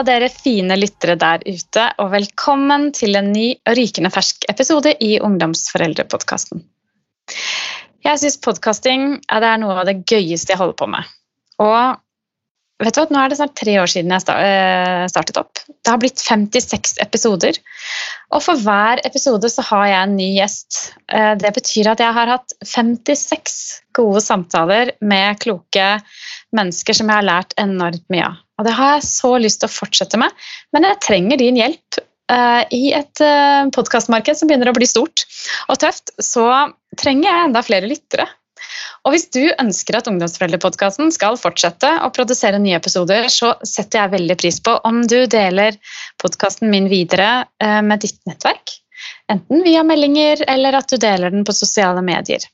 alle dere fine lyttere der ute, og velkommen til en ny og rykende fersk episode i Ungdomsforeldrepodkasten. Jeg syns podkasting er noe av det gøyeste jeg holder på med. Og vet du hva, nå er det snart tre år siden jeg eh, startet opp. Det har blitt 56 episoder. Og for hver episode så har jeg en ny gjest. Eh, det betyr at jeg har hatt 56 gode samtaler med kloke mennesker som jeg har lært enormt mye av. Og det har jeg så lyst til å fortsette med, men jeg trenger din hjelp. Uh, I et uh, podkastmarked som begynner å bli stort og tøft, så trenger jeg enda flere lyttere. Og hvis du ønsker at Ungdomsforeldrepodkasten skal fortsette å produsere nye episoder, så setter jeg veldig pris på om du deler podkasten min videre uh, med ditt nettverk. Enten via meldinger eller at du deler den på sosiale medier.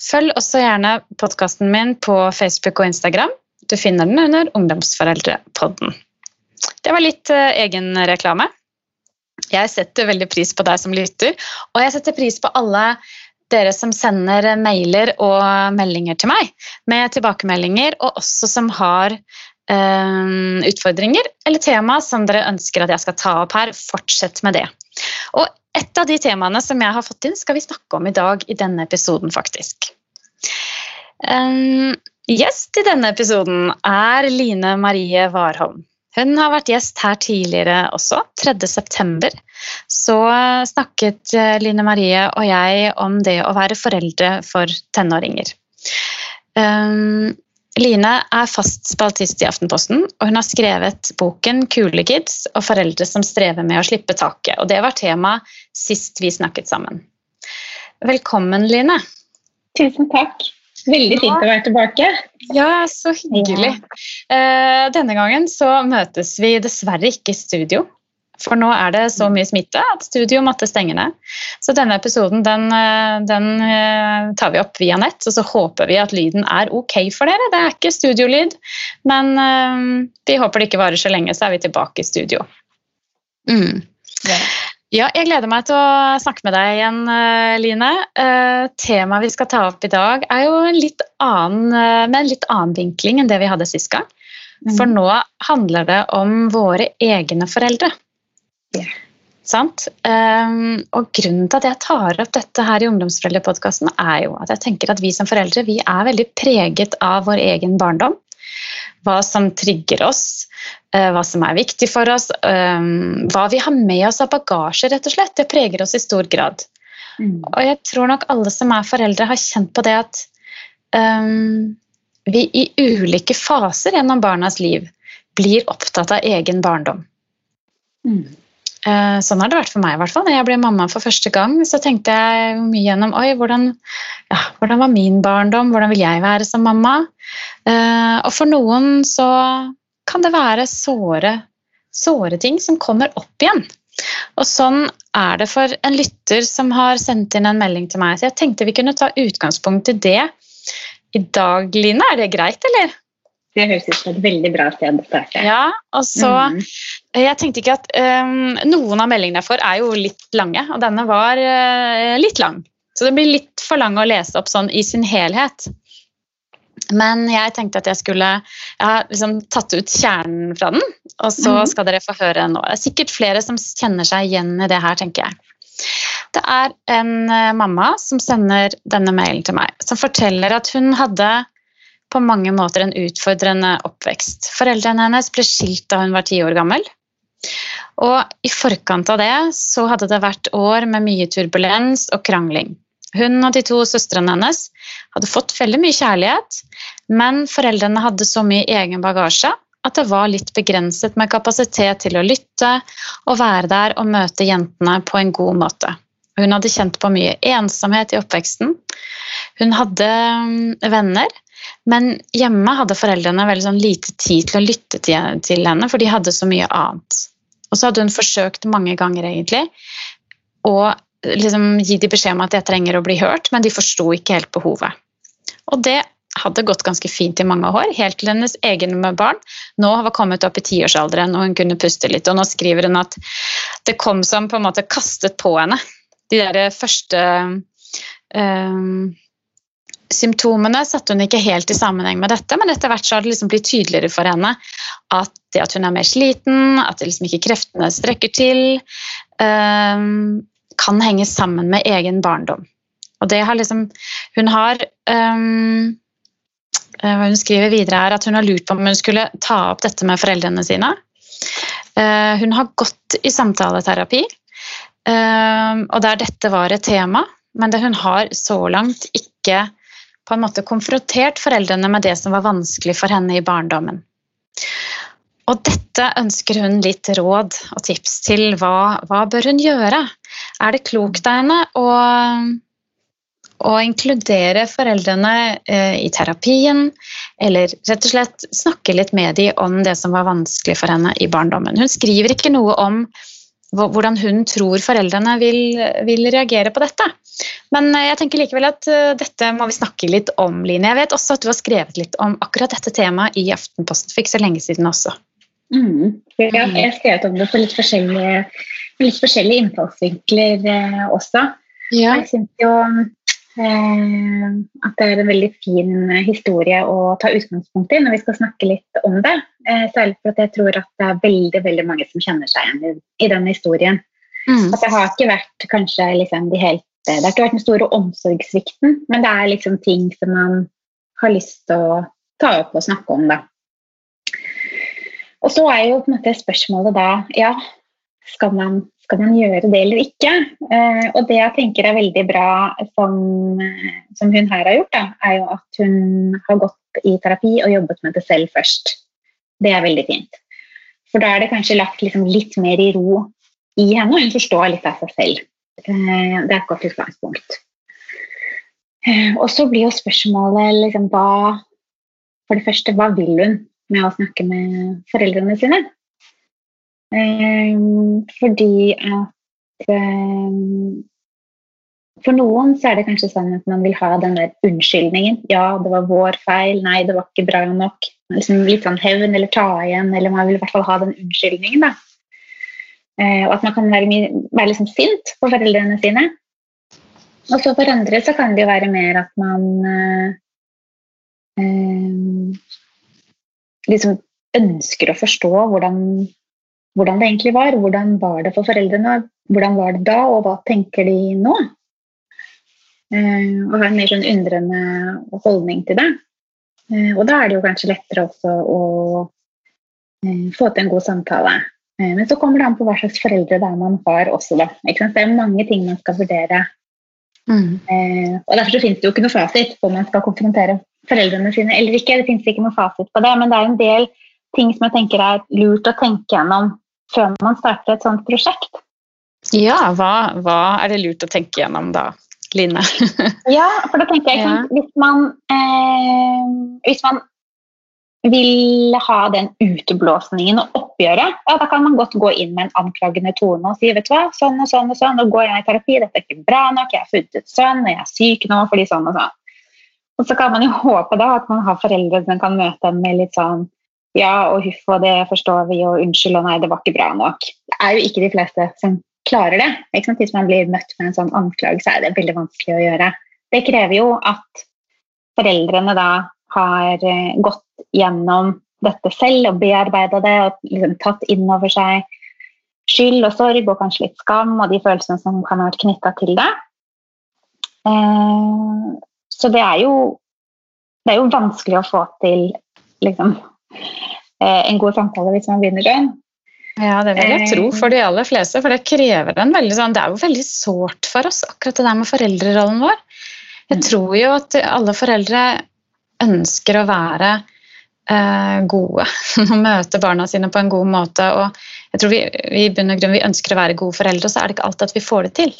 Følg også gjerne podkasten min på Facebook og Instagram. Du finner den under Ungdomsforeldrepodden. Det var litt uh, egenreklame. Jeg setter veldig pris på deg som lytter, og jeg setter pris på alle dere som sender mailer og meldinger til meg med tilbakemeldinger, og også som har uh, utfordringer eller tema som dere ønsker at jeg skal ta opp her. Fortsett med det. Og et av de temaene som jeg har fått inn, skal vi snakke om i dag i denne episoden, faktisk. Um, Gjest i denne episoden er Line Marie Warholm. Hun har vært gjest her tidligere også, 3.9. Så snakket eh, Line Marie og jeg om det å være foreldre for tenåringer. Um, Line er fast spaltist i Aftenposten, og hun har skrevet boken 'Kule kids' og foreldre som strever med å slippe taket. Og det var tema sist vi snakket sammen. Velkommen, Line. Tusen takk. Veldig fint å være tilbake. Ja, så hyggelig. Ja. Denne gangen så møtes vi dessverre ikke i studio. For nå er det så mye smitte at studio måtte stenge ned. Så denne episoden den, eh, den, eh, tar vi opp via nett, og så håper vi at lyden er ok for dere. Det er ikke studiolyd, men eh, vi håper det ikke varer så lenge, så er vi tilbake i studio. Mm. Ja. Ja, jeg gleder meg til å snakke med deg igjen, eh, Line. Uh, temaet vi skal ta opp i dag, er jo en litt annen, uh, med en litt annen vinkling enn det vi hadde sist gang. Mm. For nå handler det om våre egne foreldre. Yeah. Sant? Um, og grunnen til at jeg tar opp dette her i Ungdomsforeldrepodkasten, er jo at jeg tenker at vi som foreldre vi er veldig preget av vår egen barndom hva som trigger oss, eh, hva som er viktig for oss, eh, hva vi har med oss av bagasje, rett og slett. Det preger oss i stor grad. Mm. Og jeg tror nok alle som er foreldre, har kjent på det at um, vi i ulike faser gjennom barnas liv blir opptatt av egen barndom. Mm. Uh, sånn har det vært for meg. i hvert fall. Når jeg ble mamma for første gang, så tenkte jeg mye gjennom oi, hvordan, ja, hvordan var min barndom, hvordan vil jeg være som mamma? Uh, og for noen så kan det være såre, såre ting som kommer opp igjen. Og sånn er det for en lytter som har sendt inn en melding til meg. Så jeg tenkte vi kunne ta utgangspunkt i det i dag, Line. Er det greit, eller? Det høres ut som et veldig bra sted å starte. Ja, og så, mm. Jeg tenkte ikke at um, Noen av meldingene jeg får, er jo litt lange, og denne var uh, litt lang. Så det blir litt for lang å lese opp sånn i sin helhet. Men jeg tenkte at jeg skulle Jeg har liksom tatt ut kjernen fra den, og så mm. skal dere få høre nå. Det er sikkert flere som kjenner seg igjen i det her, tenker jeg. Det er en uh, mamma som sender denne mailen til meg, som forteller at hun hadde på mange måter en utfordrende oppvekst. Foreldrene hennes ble skilt da hun var ti år gammel. Og i forkant av det så hadde det vært år med mye turbulens og krangling. Hun og de to søstrene hennes hadde fått veldig mye kjærlighet, men foreldrene hadde så mye egen bagasje at det var litt begrenset med kapasitet til å lytte og være der og møte jentene på en god måte. Hun hadde kjent på mye ensomhet i oppveksten. Hun hadde mm, venner, men hjemme hadde foreldrene veldig sånn lite tid til å lytte til, henne, for de hadde så mye annet. Og så hadde hun forsøkt mange ganger egentlig å liksom gi de beskjed om at jeg trenger å bli hørt, men de forsto ikke helt behovet. Og det hadde gått ganske fint i mange år, helt til hennes egen barn nå var kommet opp i tiårsalderen og hun kunne puste litt. Og nå skriver hun at det kom som på en måte kastet på henne. De der første um, symptomene satte hun ikke helt i sammenheng med dette, men etter hvert så har det liksom blitt tydeligere for henne at det at hun er mer sliten, at det liksom ikke kreftene strekker til, um, kan henge sammen med egen barndom. Og det har liksom Hun har um, Hun skriver videre her at hun har lurt på om hun skulle ta opp dette med foreldrene sine. Uh, hun har gått i samtaleterapi, uh, og der dette var et tema, men det hun har så langt ikke på en måte konfrontert foreldrene med det som var vanskelig for henne i barndommen. Og dette ønsker hun litt råd og tips til. Hva, hva bør hun gjøre? Er det klokt av henne å, å inkludere foreldrene eh, i terapien, eller rett og slett snakke litt med dem om det som var vanskelig for henne i barndommen? Hun skriver ikke noe om hvordan hun tror foreldrene vil, vil reagere på dette. Men eh, jeg tenker likevel at uh, dette må vi snakke litt om, Line. Jeg vet også at du har skrevet litt om akkurat dette temaet i Aftenposten for ikke så lenge siden også. Mm. Ja, jeg har skrevet om det på litt forskjellige, litt forskjellige innfallsvinkler eh, også. Ja. Jeg syns jo eh, at det er en veldig fin historie å ta utgangspunkt i når vi skal snakke litt om det. Eh, særlig for at jeg tror at det er veldig veldig mange som kjenner seg igjen i, i den historien. Mm. At det har ikke vært kanskje liksom de helt det har ikke vært den store omsorgssvikten, men det er liksom ting som man har lyst til å ta opp og snakke om, da. Og så er jo på en måte spørsmålet da ja, skal man, skal man gjøre det eller ikke? Eh, og det jeg tenker er veldig bra som, som, hun her har gjort, da, er jo at hun har gått i terapi og jobbet med det selv først. Det er veldig fint. For da er det kanskje lagt liksom litt mer i ro i henne, og hun forstår litt av seg selv. Eh, det er et godt utgangspunkt. Eh, og så blir jo spørsmålet liksom hva For det første, hva vil hun med å snakke med foreldrene sine? Eh, fordi at For noen så er det kanskje sånn at man vil ha den der unnskyldningen. Ja, det var vår feil. Nei, det var ikke bra nok. Liksom litt sånn hevn eller ta igjen, eller man vil i hvert fall ha den unnskyldningen. da. Eh, og at man kan være, være liksom sint på foreldrene sine. Og så for andre så kan det jo være mer at man eh, liksom ønsker å forstå hvordan, hvordan, det egentlig var. Hvordan var det for foreldrene? Hvordan var det da, og hva tenker de nå? Eh, og ha en mer sånn undrende holdning til det. Eh, og da er det jo kanskje lettere også å eh, få til en god samtale. Eh, men så kommer det an på hva slags foreldre det er man har også. Da. Det er mange ting man skal vurdere. Mm. Eh, og Derfor så finnes det jo ikke noe fasit på om man skal konfrontere foreldrene sine eller ikke. Det finnes ikke noe fasit på det, men det er en del ting som jeg tenker er lurt å tenke gjennom før man starter et sånt prosjekt. Ja, hva, hva er det lurt å tenke gjennom da, Line? ja, for da tenker jeg ja. hvis, man, eh, hvis man vil ha den uteblåsningen og oppgjøret, ja, da kan man godt gå inn med en anklagende tone og si vet du hva, sånn og sånn og sånn, nå går jeg i terapi, dette er ikke bra nok, jeg har funnet ut sønn, og jeg er syk nå fordi sånn og sånn. Og så kan man jo håpe da at man har foreldre som kan møte en med litt sånn ja og huff og det forstår vi, og unnskyld og nei, det var ikke bra nok. Det er jo ikke de fleste som klarer det. Ikke sant? Hvis man blir møtt med en sånn anklage, så er det veldig vanskelig å gjøre. Det krever jo at foreldrene da har eh, gått gjennom dette selv og bearbeida det og liksom tatt inn over seg skyld og sorg og kanskje litt skam og de følelsene som kan ha vært knytta til det. Eh, så det er, jo, det er jo vanskelig å få til liksom, en god samtale hvis man begynner sånn. Ja, det vil jeg tro for de aller fleste, for det krever en veldig sånn Det er jo veldig sårt for oss, akkurat det der med foreldrerollen vår. Jeg mm. tror jo at alle foreldre ønsker å være eh, gode og møte barna sine på en god måte. og jeg tror vi, vi, grunn, vi ønsker å være gode foreldre, og så er det ikke alltid at vi får det til.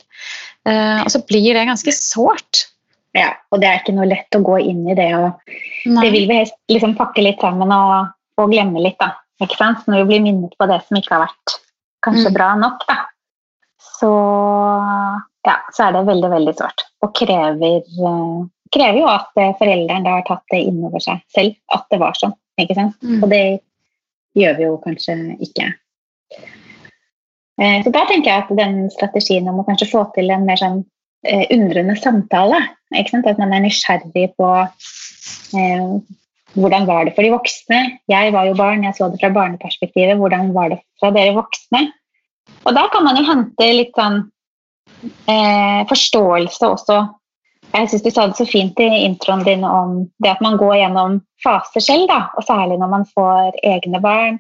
Eh, og så blir det ganske sårt. Ja, og det er ikke noe lett å gå inn i det. og Det vil vi liksom pakke litt sammen og, og glemme litt. da, ikke sant? Når vi blir minnet på det som ikke har vært kanskje mm. bra nok, da, så, ja, så er det veldig, veldig sårt. Og krever uh, krever jo at forelderen da har tatt det inn over seg selv, at det var sånn. ikke sant? Mm. Og det gjør vi jo kanskje ikke. Eh, så da tenker jeg at den strategien om å kanskje få til en mer sånn eh, undrende samtale At man er nysgjerrig på eh, hvordan var det for de voksne. Jeg var jo barn, jeg så det fra barneperspektivet. Hvordan var det fra dere voksne? Og da kan man jo hente litt sånn eh, forståelse også. Jeg syns du sa det så fint i introen din om det at man går gjennom faser selv, da. Og særlig når man får egne barn.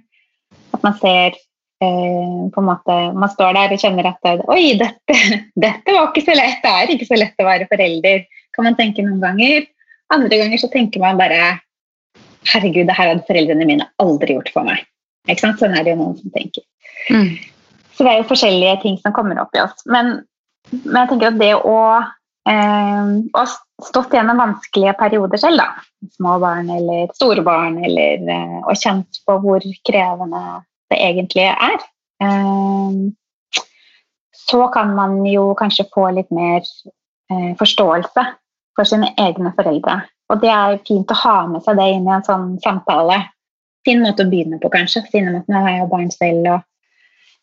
At man ser eh, på en måte Man står der og kjenner at Oi, dette, dette var ikke så lett. Det er ikke så lett å være forelder, kan man tenke noen ganger. Andre ganger så tenker man bare Herregud, det her hadde foreldrene mine aldri gjort for meg. Ikke sant? Sånn er det jo noen som tenker. Mm. Så det er jo forskjellige ting som kommer opp i oss. Men, men jeg tenker at det å eh, å stått gjennom vanskelige perioder selv, da, små barn eller store barn, eller, eh, og kjent på hvor krevende det egentlig er, eh, så kan man jo kanskje få litt mer eh, forståelse for sine egne foreldre. Og det er fint å ha med seg det inn i en sånn samtale. Fin måte å begynne på, kanskje. Siden at nå har jeg barn selv. og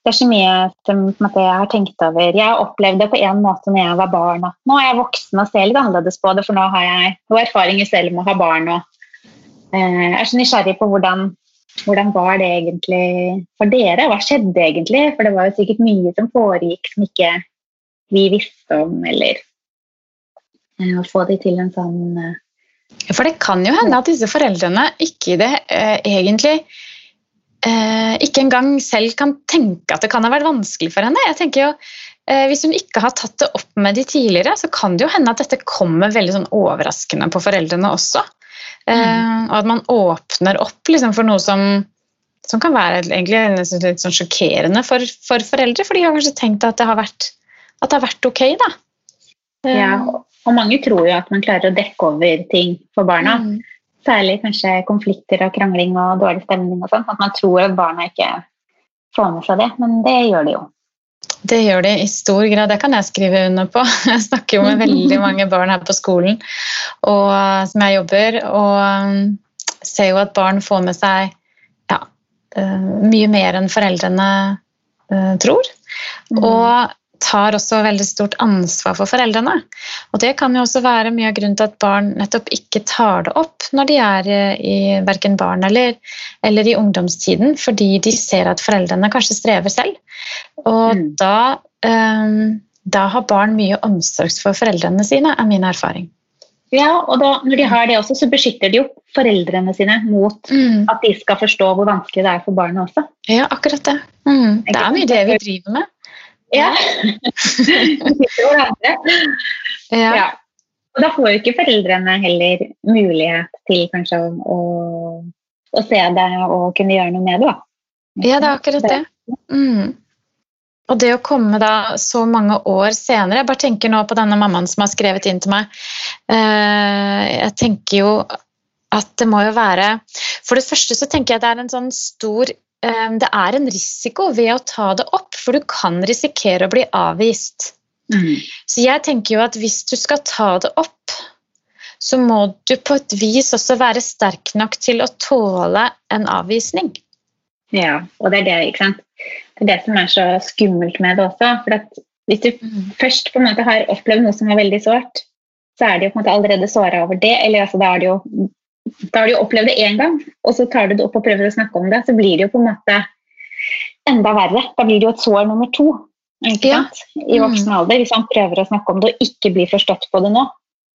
det er så mye som jeg har tenkt over. Jeg opplevde det på en måte når jeg var barn. At nå er jeg voksen og ser litt annerledes på det, for nå har jeg noe erfaringer selv med å ha barn. Og, eh, jeg er så nysgjerrig på hvordan, hvordan var det egentlig for dere? Hva skjedde egentlig? For det var jo sikkert mye som foregikk som ikke vi visste om, eller eh, å få de til en sånn eh, For det kan jo hende at disse foreldrene ikke det eh, egentlig eh, ikke engang selv kan tenke at det kan ha vært vanskelig for henne. Jeg tenker jo, eh, Hvis hun ikke har tatt det opp med de tidligere, så kan det jo hende at dette kommer veldig sånn overraskende på foreldrene også. Eh, mm. Og at man åpner opp liksom, for noe som, som kan være egentlig litt sånn sjokkerende for, for, foreldre, for de har kanskje tenkt at det har vært, at det har vært ok. da. Ja, og mange tror jo at man klarer å dekke over ting for barna. Mm. Særlig kanskje konflikter og krangling og dårlig stemning og sånn. At man tror at barna ikke får med seg det, men det gjør de jo. Det gjør de i stor grad, det kan jeg skrive under på. Jeg snakker jo med veldig mange barn her på skolen og, som jeg jobber, og um, ser jo at barn får med seg ja, uh, mye mer enn foreldrene uh, tror. Mm. Og tar også veldig stort ansvar for foreldrene. Og Det kan jo også være mye av grunnen til at barn nettopp ikke tar det opp når de er i verken barn eller, eller i ungdomstiden, fordi de ser at foreldrene kanskje strever selv. Og mm. da, um, da har barn mye omsorg for foreldrene sine, er min erfaring. Ja, og da, når de har det også, så beskytter de jo foreldrene sine mot mm. at de skal forstå hvor vanskelig det er for barnet også. Ja, akkurat det. Mm. Det er mye det vi driver med. Ja. ja. ja. Og da får jo ikke foreldrene heller mulighet til kanskje å, å, se det og kunne gjøre noe med det. Da. Ja, det er akkurat det. Mm. Og det å komme da så mange år senere Jeg bare tenker nå på denne mammaen som har skrevet inn til meg. Eh, jeg tenker jo at det må jo være For det første så tenker jeg det er en sånn stor det er en risiko ved å ta det opp, for du kan risikere å bli avvist. Mm. Så jeg tenker jo at hvis du skal ta det opp, så må du på et vis også være sterk nok til å tåle en avvisning. Ja, og det er det, ikke sant. Det er det som er så skummelt med det også. For hvis du mm. først på en måte har opplevd noe som er veldig sårt, så er det jo på en måte allerede såra over det. Eller altså, da er det jo da har du opplevd det én gang, og så tar du det opp og prøver å snakke om det, så blir det jo på en måte enda verre. Da blir det jo et sår nummer to ja. i voksen mm. alder, hvis man prøver å snakke om det og ikke blir forstått på det nå.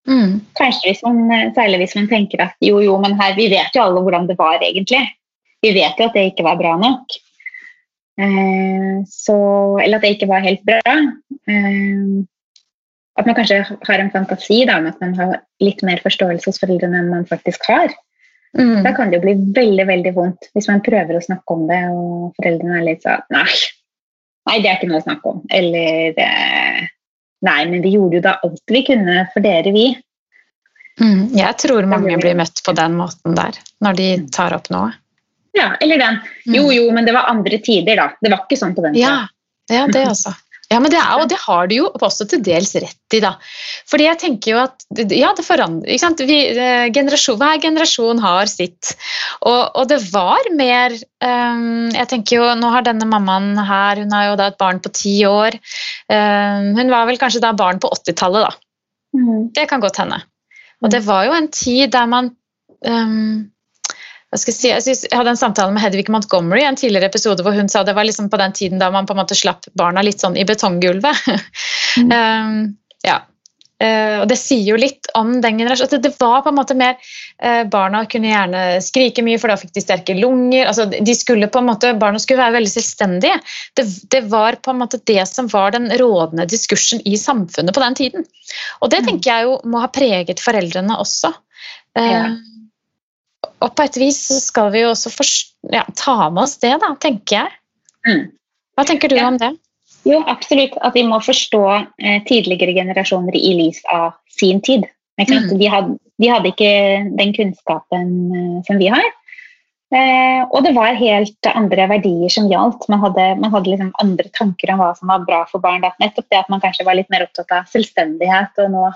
Mm. Kanskje hvis man, Særlig hvis man tenker at jo, jo, men her, vi vet jo alle hvordan det var egentlig. Vi vet jo at det ikke var bra nok. Eh, så, eller at det ikke var helt bra. Eh, at man kanskje har en fantasi da, om at man har litt mer forståelse hos foreldrene enn man faktisk har. Mm. Da kan det jo bli veldig veldig vondt hvis man prøver å snakke om det, og foreldrene er litt sånn nei, nei, det er ikke noe å snakke om. Eller nei, men vi gjorde jo da alt vi kunne for dere, vi. Mm. Jeg tror mange blir møtt på den måten der, når de mm. tar opp noe. Ja, eller den. Jo, mm. jo, men det var andre tider, da. Det var ikke sånn på den tida. Ja, ja det også. Ja, men det er, og det har du jo også til dels rett i, da. Fordi jeg tenker jo at ja, det forandrer ikke sant? Vi, eh, generasjon, Hver generasjon har sitt. Og, og det var mer um, Jeg tenker jo, Nå har denne mammaen her hun har jo da et barn på ti år. Um, hun var vel kanskje da barn på 80-tallet, da. Mm. Det kan godt hende. Og det var jo en tid der man um, jeg, si, jeg, synes, jeg, hadde en samtale med Hedvig Montgomery i en tidligere episode hvor hun sa det var liksom på den tiden da man på en måte slapp barna litt sånn i betonggulvet. Mm. um, ja. Uh, og Det sier jo litt om den generasjonen. at det var på en måte mer uh, Barna kunne gjerne skrike mye, for da fikk de sterke lunger. altså de skulle på en måte, Barna skulle være veldig selvstendige. Det, det, var på en måte det som var den rådende diskursen i samfunnet på den tiden. Og det mm. tenker jeg jo må ha preget foreldrene også. Uh, ja. Og på et vis så skal vi jo også ja, ta med oss det, da, tenker jeg. Mm. Hva tenker du ja. om det? Jo, absolutt. At vi må forstå eh, tidligere generasjoner i lys av sin tid. Mm. De, hadde, de, hadde, ikke den kunnskapen eh, som vi har. Eh, og det var helt andre verdier som gjaldt. Man hadde, man hadde liksom andre tanker om hva som var bra for barn. Da. Nettopp det at man kanskje var litt mer opptatt av selvstendighet. Og nå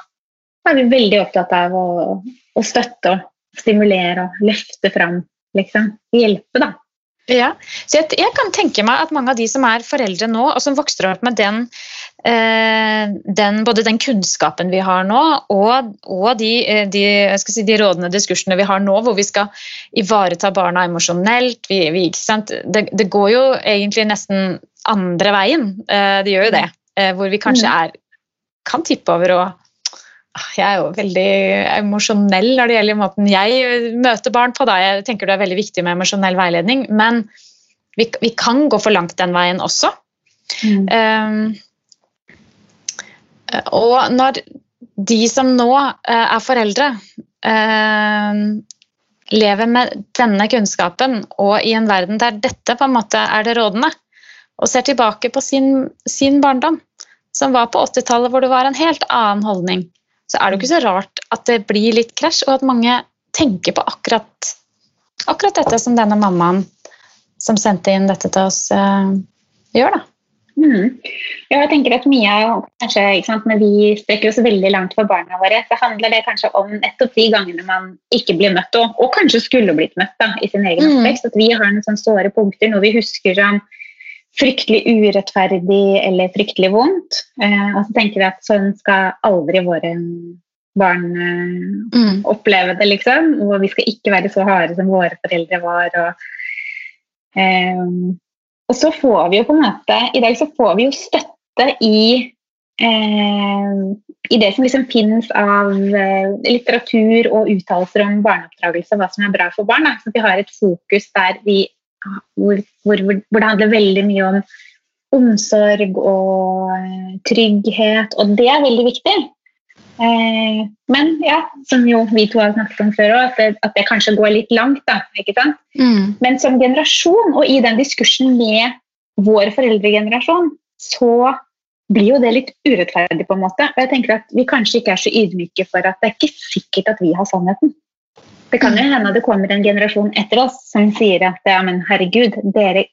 er vi veldig opptatt av å, å støtte og stimulere og løfte fram. Liksom. Hjelpe, da. Ja, så jeg, jeg, kan tenke meg at mange av de som er foreldre nå, og som vokser opp med den, eh, den både den kunnskapen vi har nå, og, og de, eh, de, si, de, rådende diskursene vi har nå, hvor vi skal ivareta barna emosjonelt det, det, går jo egentlig nesten andre veien. Eh, det gjør jo det. Eh, hvor vi kanskje mm. er kan tippe over å jeg er jo veldig emosjonell når det gjelder måten jeg møter barn på. Da. Jeg tenker det er veldig viktig med emosjonell veiledning, men vi, vi, kan gå for langt den veien også. Mm. Um, og når de som nå uh, er foreldre, uh, lever med denne kunnskapen og i en verden der dette på en måte er det rådende, og ser tilbake på sin, sin barndom, som var på 80-tallet hvor det var en helt annen holdning så er det jo ikke så rart at det blir litt krasj, og at mange tenker på akkurat, akkurat dette som denne mammaen som sendte inn dette til oss, uh, gjør. da. Mm. Ja, jeg tenker at mye er kanskje, sant, Når vi strekker oss veldig langt for barna våre, så handler det kanskje om nettopp de gangene man ikke blir møtt, og, og kanskje skulle blitt møtt da, i sin egen mm. At vi har noen sånne såre punkter, noe vi husker som fryktelig urettferdig eller fryktelig vondt. Eh, og så tenker vi at sånn skal aldri våre barn eh, mm. oppleve det, liksom. Og vi skal ikke være så harde som våre foreldre var. Og, eh, og så får vi jo på en måte I dag så får vi jo støtte i eh, i det som liksom finnes av eh, litteratur og uttalelser om barneoppdragelse og hva som er bra for barn. Da. Så vi har et fokus der vi hvor, hvor, hvor, det handler veldig mye om omsorg og eh, trygghet, og det er veldig viktig. Eh, men ja, som jo vi to har snakket om før òg, at, at, det kanskje går litt langt. da, ikke sant? Mm. Men som generasjon, og i den diskursen med vår foreldregenerasjon, så blir jo det litt urettferdig, på en måte. Og jeg tenker at vi kanskje ikke er så ydmyke for at det er ikke sikkert at vi har sannheten. Det kan jo hende det kommer en generasjon etter oss som sier at ja, men herregud, dere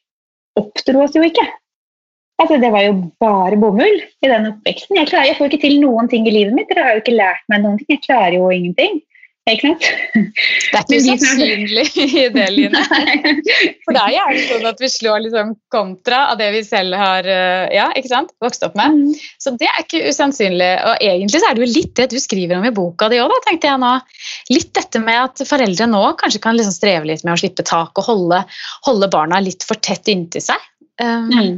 oppdro oss jo ikke. Altså, Det var jo bare bomull i den oppveksten. Jeg, klarer, jeg får ikke til noen ting i livet mitt. Dere har jo ikke lært meg noen ting. Jeg klarer jo ingenting. Ikke sant? Det er ikke usannsynlig i det, Line. For det er gjerne sånn at vi slår liksom kontra av det vi selv har eh, ja, vokst opp med. Mm. Så det er ikke usannsynlig. Og egentlig så er det jo litt det du skriver om i boka di òg, tenkte jeg nå. Litt dette med at foreldre nå kanskje kan liksom streve litt med å slippe tak og holde, holde barna litt for tett inntil seg. Um, mm.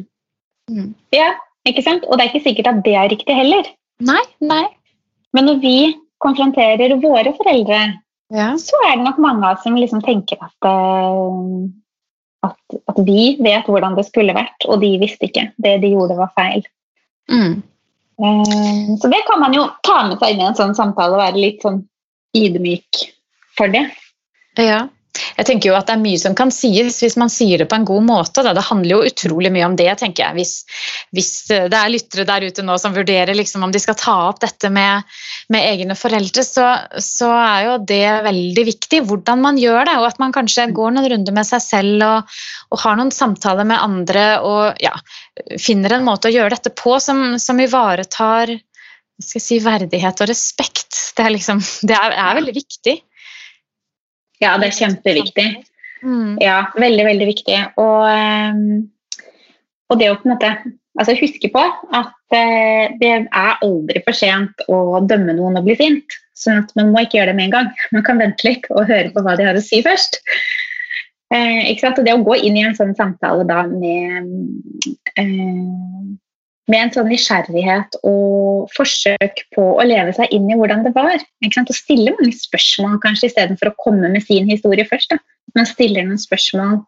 Mm. Ja, ikke sant? Og det er ikke sikkert at det er riktig heller. Nei, nei. Men når vi konfronterer våre foreldre, ja. så er det nok mange av oss som liksom tenker at, uh, at, at, vi vet hvordan det skulle vært, og de visste ikke. Det de gjorde, var feil. Mm. Uh, så det kan man jo ta med seg inn i en sånn samtale og være litt sånn ydmyk for det. Ja jeg tenker jo at Det er mye som kan sies hvis man sier det på en god måte. Da. Det handler jo utrolig mye om det. tenker jeg. Hvis, hvis det er lyttere der ute nå som vurderer liksom om de skal ta opp dette med, med egne foreldre, så, så, er jo det veldig viktig hvordan man gjør det. Og at man kanskje går noen runder med seg selv og, og har noen samtaler med andre og ja, finner en måte å gjøre dette på som, som ivaretar skal jeg si, verdighet og respekt. Det er, liksom, det er, er veldig viktig. Ja, det er kjempeviktig. Mm. Ja, veldig, veldig viktig. Og, ehm, og, det å på en måte altså huske på at eh, det er aldri for sent å dømme noen og bli sint. Sånn at man må ikke gjøre det med en gang. Man kan vente litt og høre på hva de har å si først. Eh? Og det å gå inn i en sånn samtale da med, eh, med en sånn nysgjerrighet og forsøk på å leve seg inn i hvordan det var. Og stille mange spørsmål kanskje istedenfor å komme med sin historie først. Da. Man stiller noen spørsmål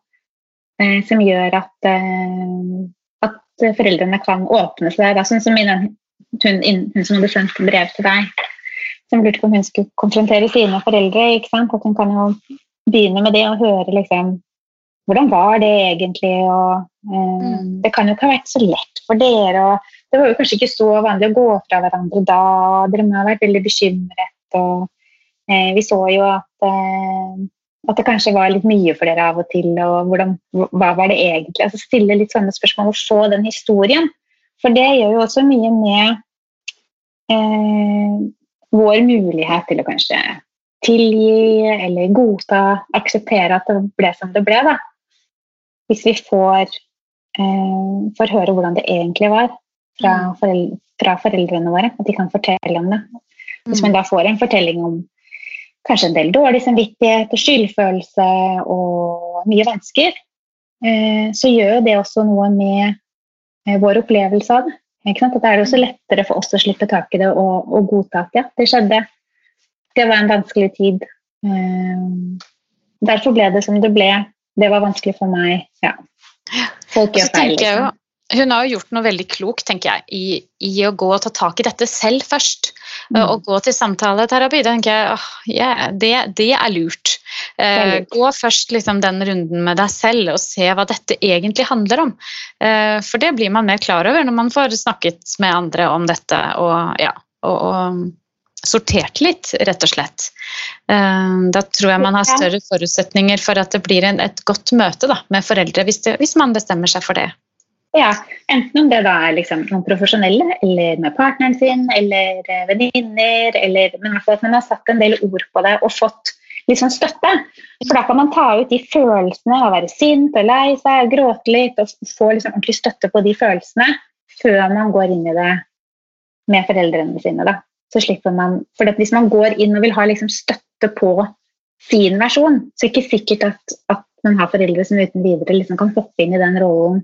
eh, som gjør at, eh, at, foreldrene kan åpne seg. Da. Sånn som hun, hun, hun som hadde sendt brev til deg som lurte på om hun skulle konfrontere sine foreldre. At hun kan jo begynne med det og høre liksom hvordan var det egentlig? Og, eh, mm. Det kan jo ikke ha vært så lett for dere. Det var jo kanskje ikke så vanlig å gå fra hverandre da. Dere må ha vært veldig bekymret. og eh, Vi så jo at, eh, at det kanskje var litt mye for dere av og til. og hvordan, Hva var det egentlig? Altså Stille litt sånne spørsmål og få den historien. For det gjør jo også mye med eh, vår mulighet til å kanskje tilgi eller godta, akseptere at det ble som det ble. Da. Hvis vi får, eh, får høre hvordan det egentlig var fra, mm. foreldre, fra, foreldrene våre, at de kan fortelle om det. Hvis man mm. da får en fortelling om kanskje en del dårlig samvittighet og skyldfølelse og mye vansker, eh, så gjør det også noe med eh, vår opplevelse av det. At det er også lettere for oss å slippe tak i det og, og godta at ja, det skjedde. Det var en vanskelig tid. Eh, derfor ble det som det ble. Det var vanskelig for meg. Ja. Folk gjør feil. Liksom. Hun har jo gjort noe veldig klokt tenker jeg, i, i, å gå og ta tak i dette selv først. Mm. Og gå til samtaleterapi. tenker jeg, oh, yeah, det, det, er lurt. Eh, gå først liksom, den runden med deg selv og se hva dette egentlig handler om. Eh, for det blir man mer klar over når man får snakket med andre om dette og, ja, og, og sortert litt, rett og slett. Eh, da tror jeg man har større forutsetninger for at det blir en, et godt møte da, med foreldre, hvis, det, hvis man bestemmer seg for det. Ja, enten om det da er liksom noen profesjonelle, eller med partneren sin, eller venninner, eller Men at man har satt en del ord på det og fått liksom støtte. For da kan man ta ut de følelsene av å være sint og lei seg, gråte litt og få liksom ordentlig støtte på de følelsene før man går inn i det med foreldrene sine. Da. Så slipper man, for Hvis man går inn og vil ha liksom støtte på sin versjon, så er det ikke sikkert at, at man har foreldre som uten videre liksom kan hoppe inn i den rollen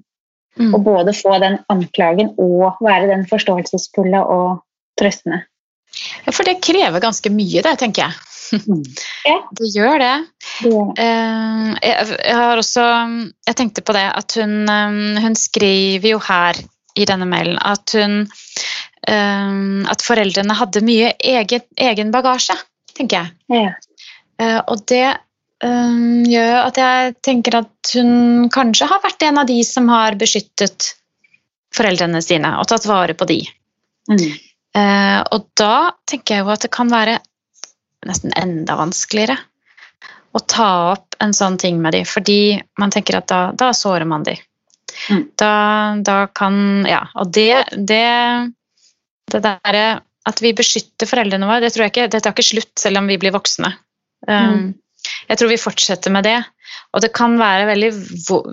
mm. og både få den anklagen og være den forståelsesfulle og trøstende. Ja, For det krever ganske mye, det, tenker jeg. Mm. Det gjør det. Eh, jeg har også Jeg tenkte på det at hun, eh, hun skriver jo her i denne mailen at hun At foreldrene hadde mye egen, egen bagasje, tenker jeg. Ja. Og det gjør at jeg tenker at hun kanskje har vært en av de som har beskyttet foreldrene sine og tatt vare på de. Mm. og da tenker jeg jo at det kan være nesten enda vanskeligere å ta opp en sånn ting med de, fordi man tenker at da, da sårer man de. Mm. Da, da, kan Ja, og det Det, det derre at vi beskytter foreldrene våre, det tror jeg ikke, det tar ikke slutt selv om vi blir voksne. Um, mm. Jeg tror vi fortsetter med det. Og det kan være veldig,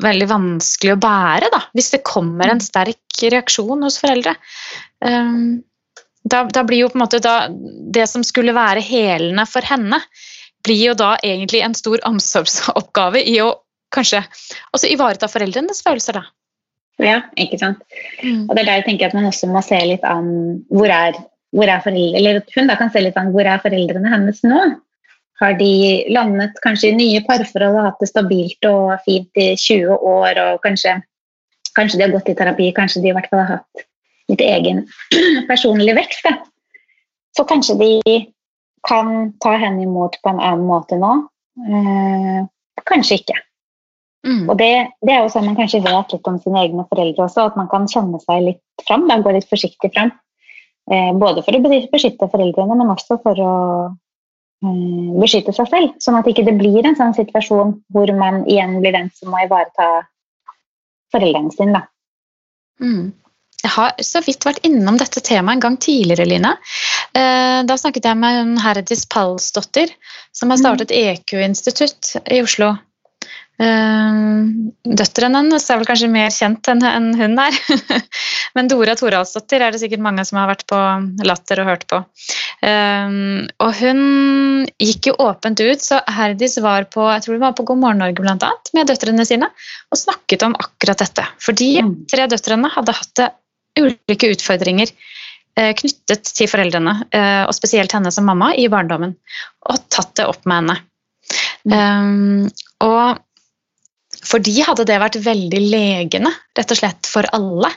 veldig, vanskelig å bære da, hvis det kommer en mm. sterk reaksjon hos foreldre. Um, da, da, blir jo på en måte da, Det som skulle være helende for henne, blir jo da egentlig en stor omsorgsoppgave i å kanskje også ivareta foreldrenes følelser, da. Ja, ikke sant. Mm. Og det er der jeg tenker at man også må se litt an hvor er, hvor er foreldre, eller at hun da kan se litt an hvor er foreldrene hennes nå. Har de landet kanskje i nye parforhold og hatt det stabilt og fint i 20 år, og kanskje, kanskje de har gått i terapi, kanskje de i hvert fall har hatt litt egen personlig vekst. Da. Så kanskje de kan ta henne imot på en annen måte nå. Eh, kanskje ikke. Mm. Og det, det, er jo sånn man kanskje vet litt om sine egne foreldre også, at man kan kjenne seg litt fram, da, gå litt forsiktig fram. Eh, både for å beskytte foreldrene, men også for å eh, beskytte seg selv. Sånn at ikke det ikke blir en sånn situasjon hvor man igjen blir den som må ivareta foreldrene sine. Mm. Jeg har så vidt vært innom dette temaet en gang tidligere, Line. Eh, da snakket jeg med Herdis Palsdottir, som har startet EQ-institutt i Oslo. Uh, døtrene hennes er vel kanskje mer kjent enn hun er. Men Dora Toralsdottir er det sikkert mange som har vært på Latter og hørt på. Uh, og hun gikk jo åpent ut, så Herdis var på jeg tror hun var på God morgen Norge blant annet, med døtrene sine og snakket om akkurat dette. For de tre døtrene hadde hatt ulike utfordringer uh, knyttet til foreldrene, og spesielt henne som mamma, i barndommen, og tatt det opp med henne. Um, og for de hadde det vært veldig legende, rett og slett for alle.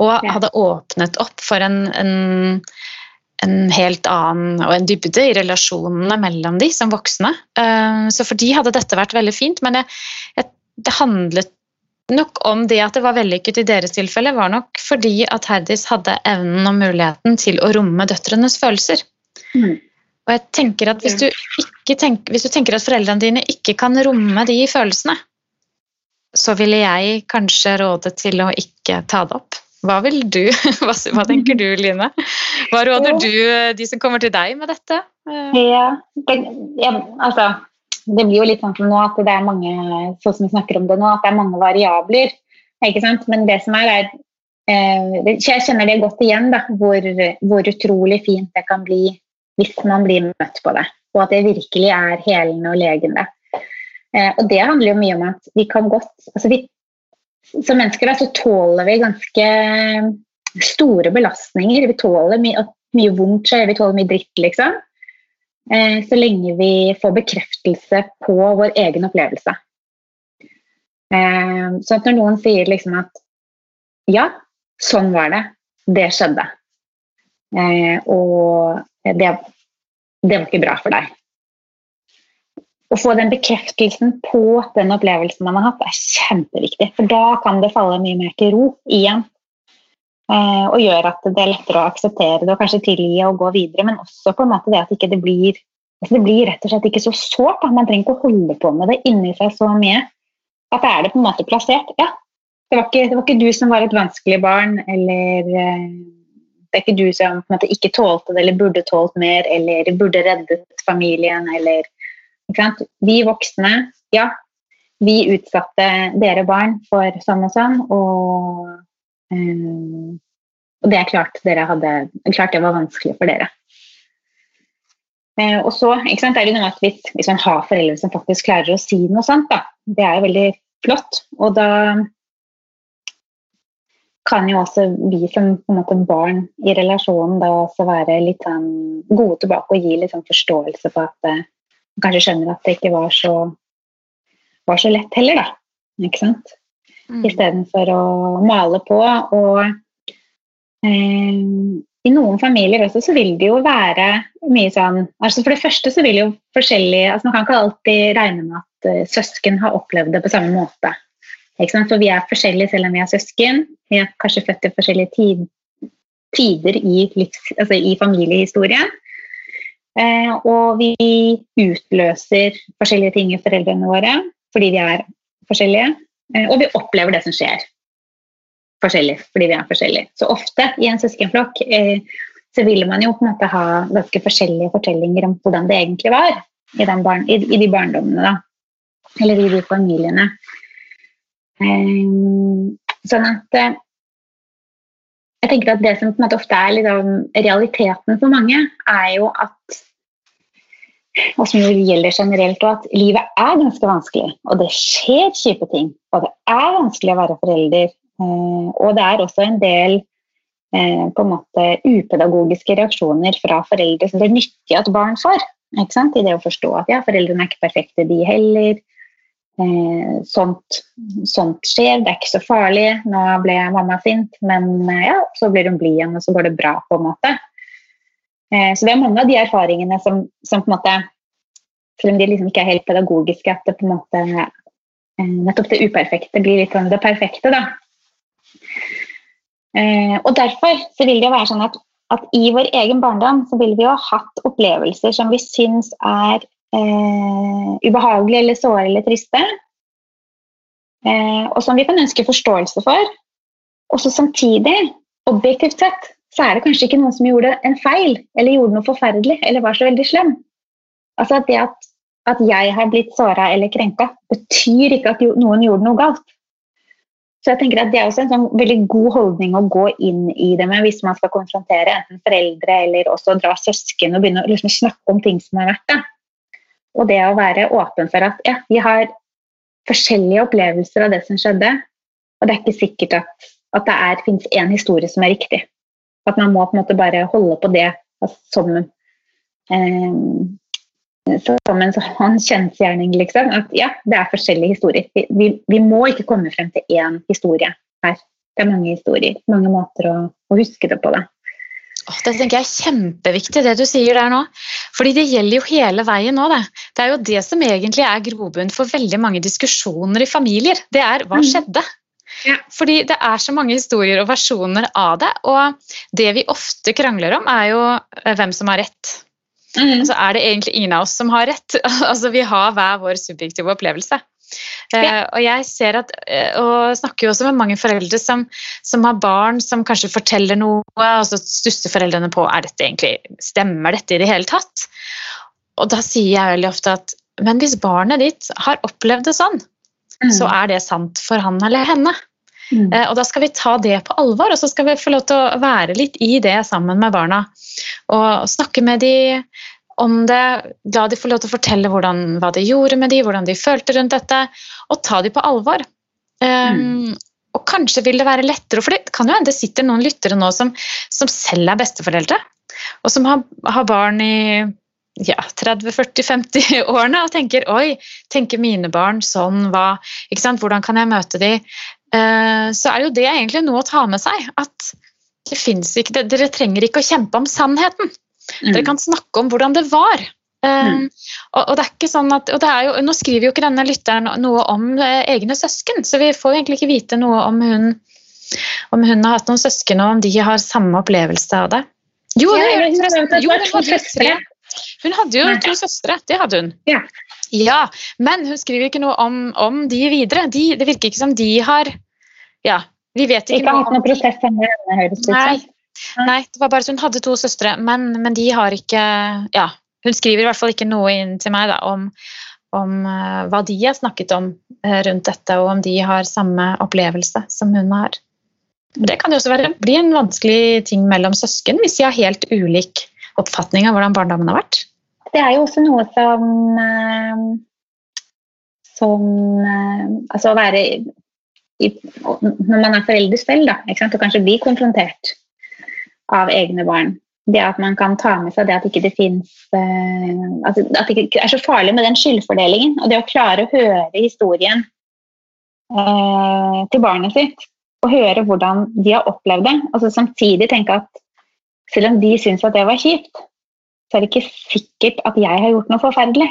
Og hadde åpnet opp for en, en, en helt annen og en dybde i relasjonene mellom de som voksne. Uh, så for de hadde dette vært veldig fint, men jeg, jeg, det handlet nok om det at det var vellykket i deres tilfelle, var nok fordi at Herdis hadde evnen og muligheten til å romme døtrenes følelser. Mm. Og jeg tenker at hvis du, tenker, hvis du tenker at foreldrene dine ikke kan romme de følelsene, så ville jeg kanskje råde til å ikke ta det opp. Hva vil du? Hva, hva tenker du, Line? Hva råder du de som kommer til deg med dette? Ja, det, ja, altså, det blir jo litt sånn som nå at det er mange sånn som vi snakker om det nå, at det er mange variabler. ikke sant? Men det som er, er eh, Jeg kjenner det godt igjen, da, hvor, hvor utrolig fint det kan bli hvis man blir møtt på det. Og at det virkelig er helende og legende. Eh, og det handler jo mye om at vi kan godt altså vi, Som mennesker da, så tåler vi ganske store belastninger. Vi tåler mye, mye vondt skjer, vi tåler mye dritt, liksom. Eh, så lenge vi får bekreftelse på vår egen opplevelse. Eh, så at når noen sier liksom at ja, sånn var det, det skjedde. Og det, det var ikke bra for deg. Å få den bekreftelsen på den opplevelsen man har hatt, er kjempeviktig. For da kan det falle mye mer til ro igjen. Eh, og gjør at det er lettere å akseptere det og kanskje tilgi og gå videre. Men også på en måte det at ikke det blir altså det blir rett og slett ikke så sårt. Man trenger ikke å holde på med det inni seg så mye. At det er det på en måte plassert. Ja, det var ikke, det var ikke du som var et vanskelig barn, eller eh, det er ikke du som måte ikke tålte det, eller burde tålt mer, eller burde reddet familien, eller vi voksne, ja, vi utsatte dere barn for sånn og sånn, og, um, og det er klart, hadde, klart det var vanskelig for dere. Uh, og så sant, er det noe at hvis, hvis, man har foreldre som faktisk klarer å si noe sånt, da, det er jo veldig flott. Og da kan jo også vi som måte barn i relasjonen da også være litt sånn gode tilbake og gi litt sånn forståelse på at uh, kanskje skjønner at det ikke var så, var så lett heller, da. Ikke sant? Mm. Istedenfor å male på. Og eh, i noen familier også så vil det jo være mye sånn altså For det første så vil jo forskjellige altså Man kan ikke alltid regne med at uh, søsken har opplevd det på samme måte. Ikke sant? For vi er forskjellige selv om vi er søsken. Vi er kanskje født til forskjellige tid, tider i, livs, altså i familiehistorien. Eh, og vi utløser forskjellige ting i foreldrene våre fordi vi er forskjellige. Eh, og vi opplever det som skjer forskjellig fordi vi er forskjellige. Så ofte i en søskenflokk eh, så vil man jo på en måte ha ganske forskjellige fortellinger om hvordan det egentlig var i, barn, i, i de barndommene, da. Eller i de familiene. Sånn at jeg tenker at Det som ofte er liksom realiteten for mange, er jo at og som gjelder generelt, at livet er ganske vanskelig. Og det skjer kjipe ting. Og det er vanskelig å være forelder. Eh, og det er også en del eh, på en måte upedagogiske reaksjoner fra foreldre som det er nyttig at barn får. I det å forstå at ja, foreldrene er ikke perfekte, de heller. Eh, sånt, sånt, skjer, det er ikke så farlig. Nå ble mamma sint, men eh, ja, så blir hun blid igjen, og så går det bra, på en måte. Eh, så det er mange av de erfaringene som, som på en måte Selv om de liksom ikke er helt pedagogiske, at det på en måte eh, nettopp det uperfekte blir litt sånn det perfekte. da. Eh, og derfor så vil det jo være sånn at, at i vår egen barndom så vil vi jo ha hatt opplevelser som vi syns er eh, ubehagelige eller såre eller triste. Eh, og som vi kan ønske forståelse for. Og så samtidig, objektivt sett, så er det kanskje ikke noen som gjorde en feil eller gjorde noe forferdelig eller var så veldig slem. Altså at Det at at jeg har blitt såra eller krenka, betyr ikke at noen gjorde noe galt. Så jeg tenker at Det er også en sånn veldig god holdning å gå inn i det med hvis man skal konfrontere enten foreldre eller også dra søsken og begynne å liksom snakke om ting som har vært. Da. Og det å være åpen for at ja, vi har forskjellige opplevelser av det som skjedde, og det er ikke sikkert at, at det er, finnes én historie som er riktig. At man må på en måte bare holde på det som eh, som en sånn kjensgjerning, liksom. At ja, det er forskjellige historier. Vi, vi, må ikke komme frem til én historie her. Det er mange historier. Mange måter å, å huske det på. det. Det tenker jeg er kjempeviktig, det du sier der nå. Fordi det gjelder jo hele veien nå. Det, det er jo det som egentlig er grobunn for veldig mange diskusjoner i familier. Det er hva mm. skjedde? Ja. Fordi det er så mange historier og versjoner av det. Og det vi ofte krangler om, er jo eh, hvem som har rett. Mm. Så er det egentlig ingen av oss som har rett. altså Vi har hver vår subjektive opplevelse. Eh, ja. Uh, og jeg ser at, uh, og snakker jo også med mange foreldre som, som, har barn som kanskje forteller noe, og så stusser foreldrene på er dette egentlig, stemmer dette i det hele tatt. Og da sier jeg veldig ofte at men hvis barnet ditt har opplevd det sånn, mm. så er det sant for han eller henne. Mm. Uh, og da skal vi ta det på alvor, og så skal vi få lov til å være litt i det sammen med barna. Og snakke med de om det, la de få lov til å fortelle hvordan, hva de gjorde med de, hvordan de følte rundt dette, og ta de på alvor. Um, mm. Og kanskje vil det være lettere, for det kan jo hende det sitter noen lyttere nå som, som selv er besteforeldre, og som har, har barn i ja, 30-40-50-årene og tenker oi, tenker mine barn sånn, hva, hvordan kan jeg møte de? Uh, så er jo det egentlig noe å ta med seg. At det ikke, dere trenger ikke å kjempe om sannheten. Mm. Dere kan snakke om hvordan det var. Um, og, og, det er ikke sånn at, og jo, Nå skriver jo ikke denne lytteren noe om eh, egne søsken, så vi får egentlig ikke vite noe om hun, om hun har hatt noen søsken, og om de har samme opplevelse av det. Jo, ja, hun, hun, hadde jo tre. Hun hadde jo to søstre, det hadde hun. Ja. ja. Men hun skriver ikke noe om, om de videre. De, det virker ikke som de har Ja, vi vet ikke, ikke noe om de. Nei, Nei, det var bare at hun hadde to søstre, men, men, de har ikke Ja, hun skriver i hvert fall ikke noe inn til meg da, om, om uh, hva de har snakket om uh, rundt dette, og om de har samme opplevelse som hun har. Det kan jo også være, bli en vanskelig ting mellom søsken hvis de har helt ulik oppfatning av hvordan barndommen har vært. Det er jo også noe som uh, som Altså å være i, når man er forelder selv, da, og kanskje blir konfrontert av egne barn. Det at man kan ta med seg det at ikke det fins uh, At det ikke er så farlig med den skyldfordelingen. Og det å klare å høre historien uh, til barnet sitt, og høre hvordan de har opplevd det. Og så samtidig tenke at selv om de syns at det var kjipt, så er det ikke sikkert at jeg har gjort noe forferdelig.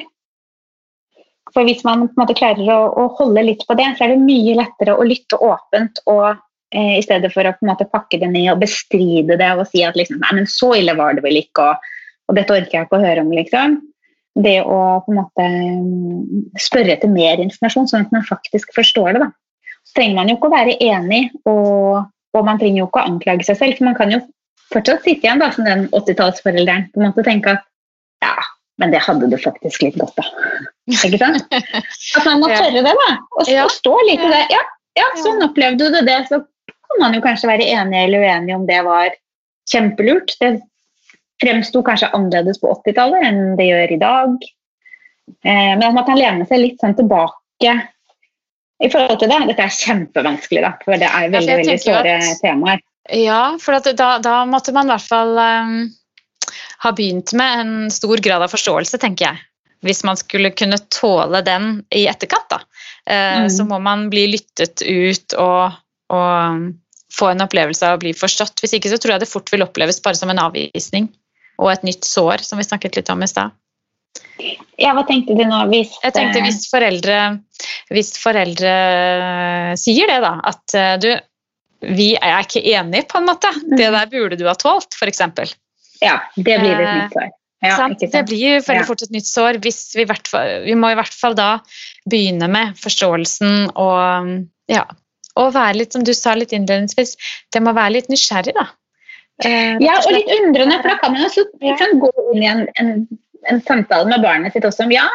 For hvis man på en måte klarer å, å holde litt på det, så er det mye lettere å lytte åpent og Eh, I stedet for å på en måte pakke det ned og bestride det og si at liksom, nei, men så ille var det vel ikke, og, og dette orker jeg ikke å høre om. liksom. Det å på en måte mm, spørre etter mer informasjon, sånn at man faktisk forstår det. da. Så trenger man jo ikke å være enig, og, og man trenger jo ikke å anklage seg selv. for man kan jo fortsatt sitte igjen da, som den 80-tallsforelderen på en måte tenke at ja, men det hadde du faktisk litt godt av. Ikke sant? At man må tørre det, da. Og, og stå litt i det. Ja, ja, sånn opplevde du det. Så kan man jo kanskje være enig eller uenig om det var kjempelurt. Det fremsto kanskje annerledes på 80-tallet enn det gjør i dag. Eh, men at man kan lene seg litt sånn tilbake i forhold til det. Dette er kjempevanskelig, da, for det er veldig, veldig såre temaer. Ja, for da, da, måtte man i hvert fall um, ha begynt med en stor grad av forståelse, tenker jeg. Hvis man skulle kunne tåle den i etterkant, da. Uh, mm. Så må man bli lyttet ut og og få en opplevelse av å bli forstått. Hvis ikke så tror jeg det fort vil oppleves bare som en avvisning og et nytt sår, som vi snakket litt om i stad. Ja, hva tenkte du nå hvis Jeg tenkte hvis foreldre, hvis foreldre sier det, da, at eh, du, vi er ikke enige, på en måte. Det mm. der burde du ha tålt, f.eks. Ja, det blir et nytt sår. Ja, det blir veldig fort et nytt sår. Hvis vi, vi må i hvert fall da begynne med forståelsen og ja, og være litt, som du sa litt innledningsvis, det må være litt nysgjerrig, da. Eh, ja, og litt undrende, for da kan man også liksom, gå inn i en, en, en, samtale med barnet sitt også om ja,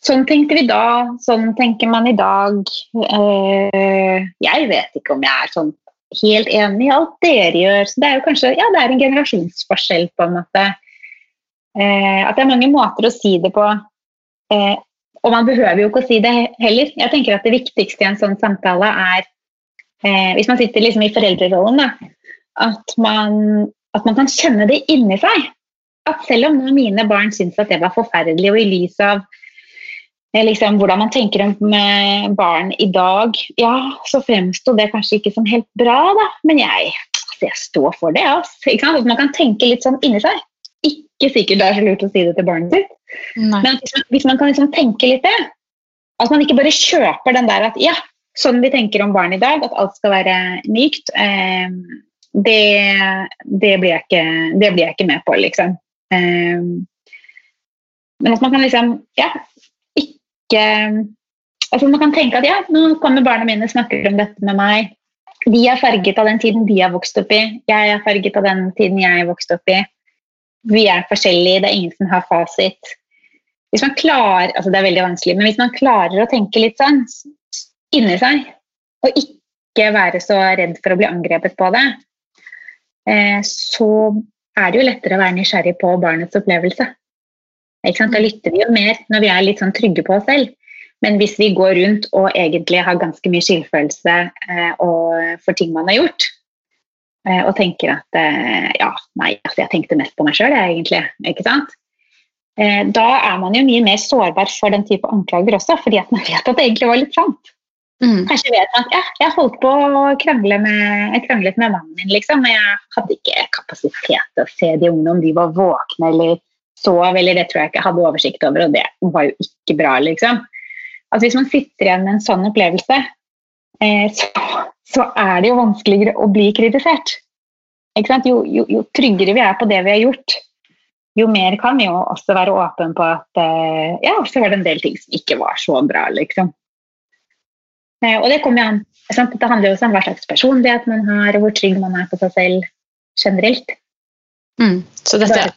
Sånn tenkte vi da, sånn tenker man i dag. Eh, jeg vet ikke om jeg er sånn helt enig i alt dere gjør. Så det er jo kanskje ja, det er en generasjonsforskjell, på en måte. Eh, at det er mange måter å si det på. Eh, og man behøver jo ikke å si det heller. Jeg tenker at Det viktigste i en sånn samtale er, eh, hvis man sitter liksom i foreldrerollen, da, at man, at man kan kjenne det inni seg. At selv om mine barn syns at det var forferdelig, og i lys av Eh, liksom, hvordan man tenker om eh, barn i dag, ja, så fremsto det kanskje ikke som helt bra, da. Men jeg, altså, jeg står for det. Altså, man kan tenke litt sånn inni seg. Ikke sikkert det er så lurt å si det til barnet sitt, Nei. men hvis man, kan liksom tenke litt det At man ikke bare kjøper den der at ja, sånn vi tenker om barn i dag, at alt skal være mykt, eh, det, det, blir ikke, det, blir jeg ikke, med på, liksom. Eh, men at man kan liksom ja, ikke altså Man kan tenke at ja, nå kommer barna mine og snakker om dette med meg. De er farget av den tiden de har vokst opp i. Jeg er farget av den tiden jeg har vokst opp i. Vi er forskjellige, det er ingen som har fasit. Hvis man klarer, altså Det er veldig vanskelig, men hvis man klarer å tenke litt sånn inni seg, og ikke være så redd for å bli angrepet på det, eh, så er det jo lettere å være nysgjerrig på barnets opplevelse. Da lytter vi jo mer når vi er litt sånn trygge på oss selv. Men hvis vi går rundt og egentlig har ganske mye skyldfølelse eh, for ting man har gjort, og tenker at eh, ja, nei, altså jeg tenkte mest på meg sjøl, egentlig. ikke sant? Eh, da er man jo mye mer sårbar for den type anklager også, fordi at man vet at det egentlig var litt sant. Mm. Kanskje vet man at ja, jeg holdt på å krangle med, kranglet med mannen min, liksom, men jeg hadde ikke kapasitet til å se de unge om de var våkne eller sov, eller det tror jeg ikke jeg hadde oversikt over, og det var jo ikke bra, liksom. Altså Hvis man sitter igjen med en sånn opplevelse, eh, så, så, er det jo vanskeligere å bli kritisert. Jo, jo, jo, tryggere vi er på det vi har gjort, jo mer kan vi jo også være åpne på at eh, ja, så var det en del ting som ikke var så bra, liksom. Eh, og det kommer jo an. Det handler jo også om hva slags personlighet man har, og hvor trygg man er på seg selv generelt. Mm. Så dette,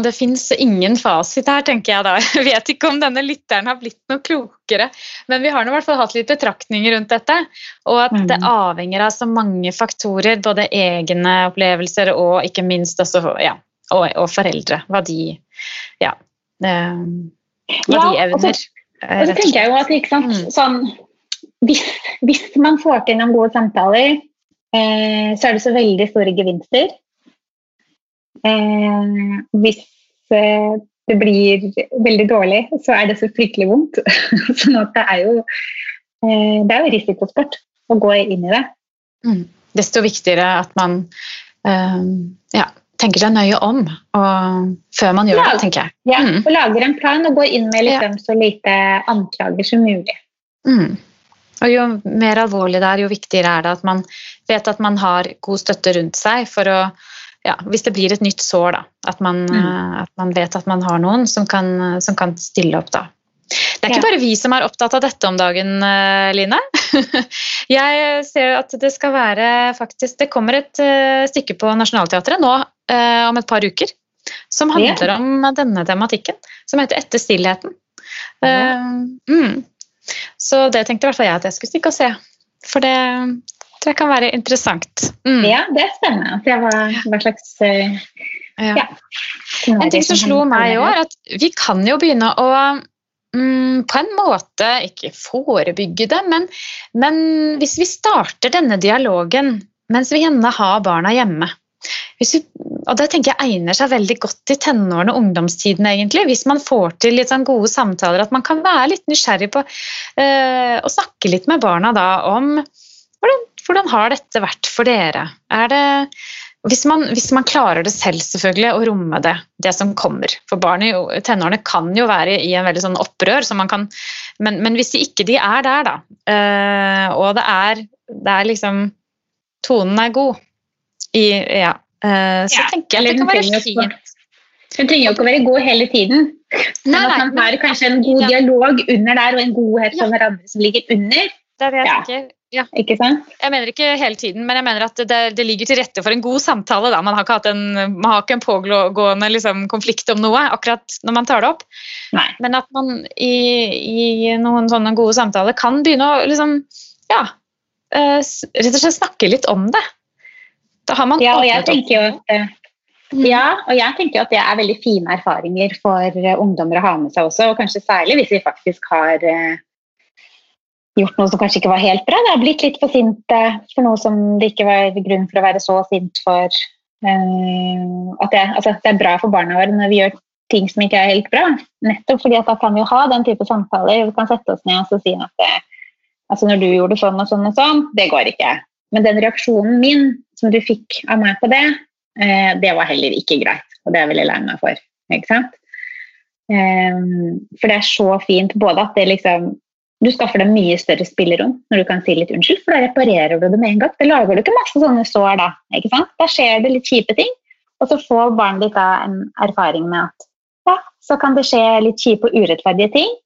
det fins ingen fasit her, tenker jeg da. Jeg vet ikke om denne lytteren har blitt noe klokere, men vi har nå i hvert fall hatt litt betraktninger rundt dette. Og at det mm. avhenger av så mange faktorer, både egne opplevelser og ikke minst også ja, og, og, foreldre. Hva de ja, eh, hva ja, de evner. Og så, og så tenker jeg jo at ikke sant, mm. sånn, hvis, hvis, man får til noen gode samtaler, eh, så er det så veldig store gevinster. Eh, hvis eh, det blir veldig dårlig, så er det så fryktelig vondt. sånn at det er jo eh, det er jo risikosport å gå inn i det. Mm. Desto viktigere at man eh, ja, tenker seg nøye om og, før man gjør ja, det, tenker jeg. Ja, mm. og lager en plan og går inn med liksom, så lite anklager som mulig. Mm. Og Jo mer alvorlig det er, jo viktigere er det at man vet at man har god støtte rundt seg for å ja, hvis det blir et nytt sår, da. At man, mm. Eh, at man vet at man har noen som kan, som kan stille opp da. Det er ikke ja. bare vi som er opptatt av dette om dagen, eh, Line. Jeg ser at det skal være faktisk Det kommer et eh, stykke på Nationaltheatret nå om et par uker som handler ja. om denne tematikken, som heter 'Etter stillheten'. Mm. Mm. Så det tenkte i hvert fall jeg at jeg skulle stikke og se. For det, det kan være interessant. Mm. Ja, det er spennende. Det var, hva slags uh, ja. ja. En ting som slo meg i er at vi kan jo begynne å mm, på en måte ikke forebygge det, men, men, hvis vi starter denne dialogen mens vi gjerne har barna hjemme vi, og Det tenker jeg egner seg veldig godt i tenårene og ungdomstiden. egentlig, Hvis man får til litt sånn gode samtaler, at man kan være litt nysgjerrig på uh, å snakke litt med barna da om hvordan hvordan har dette vært for dere? Det, hvis, man, hvis, man, klarer det selv, selvfølgelig, å romme det, det som kommer. For barn i tenårene kan jo være i en veldig sånn opprør, så kan, men, men, hvis de ikke de er der, da, øh, og det er, det er liksom Tonen er god, i, ja, øh, så ja, tenker jeg at det kan være fint. Den trenger jo ikke å være god hele tiden. Men nei, at man har kanskje en god dialog under der, og en godhet for hverandre som ligger under. Det det jeg ja. tenker. Ja. Ikke sant? Jeg mener ikke hele tiden, men jeg mener at det, det ligger til rette for en god samtale. Da. Man har ikke, en, man har ikke en pågående liksom, konflikt om noe akkurat når man tar det opp. Nei. Men at man i, i, noen sånne gode samtaler kan begynne å liksom, ja, uh, rett og slett snakke litt om det. Da har man ja, og jeg tenker jo at uh, ja, og jeg tenker at det er veldig fine erfaringer for uh, ungdommer å ha med seg også, og kanskje særlig hvis vi faktisk har gjort noe som kanskje ikke var helt bra. Har blitt litt for sinte for noe som det ikke var grunn for å være så sint for. Uh, at det, altså, det, er bra for barna våre når vi gjør ting som ikke er helt bra. Nettopp fordi at da kan vi jo ha den type samtaler. Vi kan sette oss ned og si at det, altså når du gjorde sånn og sånn og sånn, det går ikke. Men den reaksjonen min som du fikk av meg på det, det var heller ikke greit. Og det er jeg veldig lei meg for. Ikke sant? For det er så fint både at det liksom du skaffer deg mye større spillerom når du kan si litt unnskyld, for da reparerer du det med en gang. Da lager du ikke masse sånne sår da. ikke sant? Da skjer det litt kjipe ting, og så får barnet ditt da en erfaring med at ja, så kan det skje litt kjipe og urettferdige ting,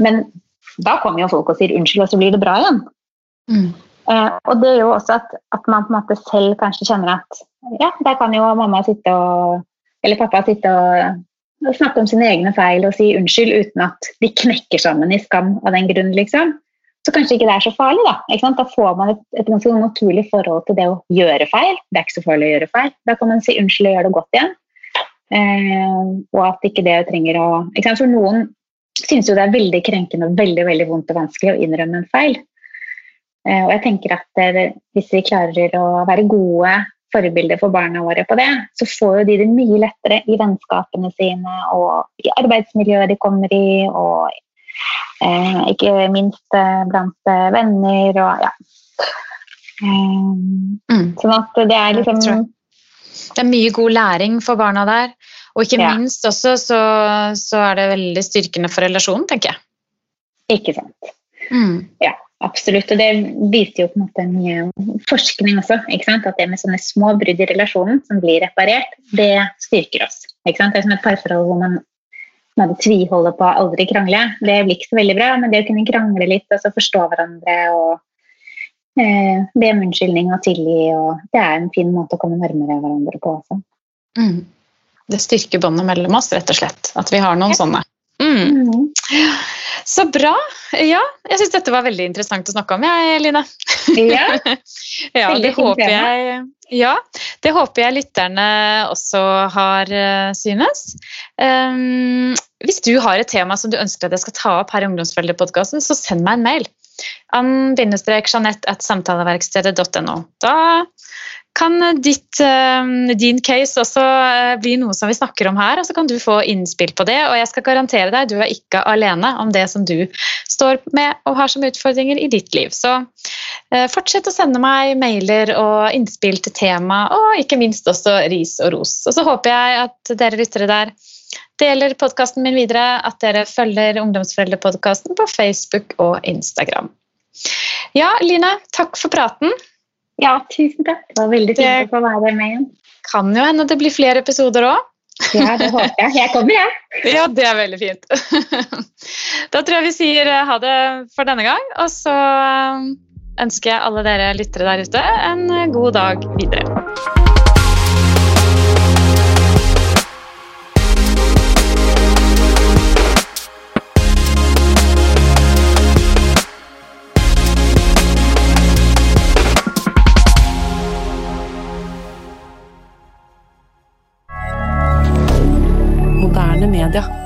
men da kommer jo folk og sier unnskyld, og så blir det bra igjen. Mm. Eh, og det er jo også at, at, man på en måte selv kanskje kjenner at ja, der kan jo mamma sitte og eller pappa sitte og å snakke om sine egne feil og si unnskyld uten at de knekker sammen i skam av den grunn, liksom. Så kanskje ikke det er så farlig, da. Da får man et, et, ganske naturlig forhold til det å gjøre feil. Det er ikke så farlig å gjøre feil. Da kan man si unnskyld og gjøre det godt igjen. Eh, og at ikke det trenger å For noen syns jo det er veldig krenkende og veldig veldig vondt og vanskelig å innrømme en feil. Eh, og jeg tenker at det, hvis vi klarer å være gode forbilde for barna våre på det, så får jo de det mye lettere i vennskapene sine og i arbeidsmiljøet de kommer i, og eh, ikke minst eh, blant eh, venner og ja. Um, mm. Sånn at det er liksom Det er mye god læring for barna der. Og ikke ja. minst også så, så, er det veldig styrkende for relasjonen, tenker jeg. Ikke sant. Mm. Ja. Absolutt, og det viser jo på en måte mye forskning også. At det med sånne små brudd i relasjonen som blir reparert, det styrker oss. Det er som et parforhold hvor man, man tviholder på å aldri krangle. Det blir ikke så veldig bra, men det å kunne krangle litt og så forstå hverandre og eh, be om unnskyldning og tilgi, og det er en fin måte å komme nærmere hverandre på også. Mm. Det styrker båndet mellom oss, rett og slett. At vi har noen ja. sånne. Mm. Mm. Så bra. Ja, jeg syns dette var veldig interessant å snakke om, jeg, Line. Ja, ja det håper jeg ja, det håper jeg lytterne også har uh, synes. Um, hvis du har et tema som du ønsker at jeg skal ta opp her i Ungdomsforeldrepodkasten, så send meg en mail. Ann-Jeanette.samtaleverkstedet.no. Da kan ditt, eh, din case også eh, bli noe som vi snakker om her, og så kan du få innspill på det. Og jeg skal garantere deg, du er ikke alene om det som du står med og har som utfordringer i ditt liv. Så eh, fortsett å sende meg mailer og innspill til tema, og ikke minst også ris og ros. Og så håper jeg at dere lyttere der deler podkasten min videre, at dere følger Ungdomsforeldrepodkasten på Facebook og Instagram. Ja, Line, takk for praten. Ja, tusen takk. Det var veldig fint å få være med igjen. Kan jo hende det blir flere episoder òg. Ja, det håper jeg. Jeg kommer, jeg. Ja. ja, det er veldig fint. Da tror jeg vi sier eh, ha det for denne gang, og så eh, ønsker jeg alle dere lyttere der ute en god dag videre. Canada.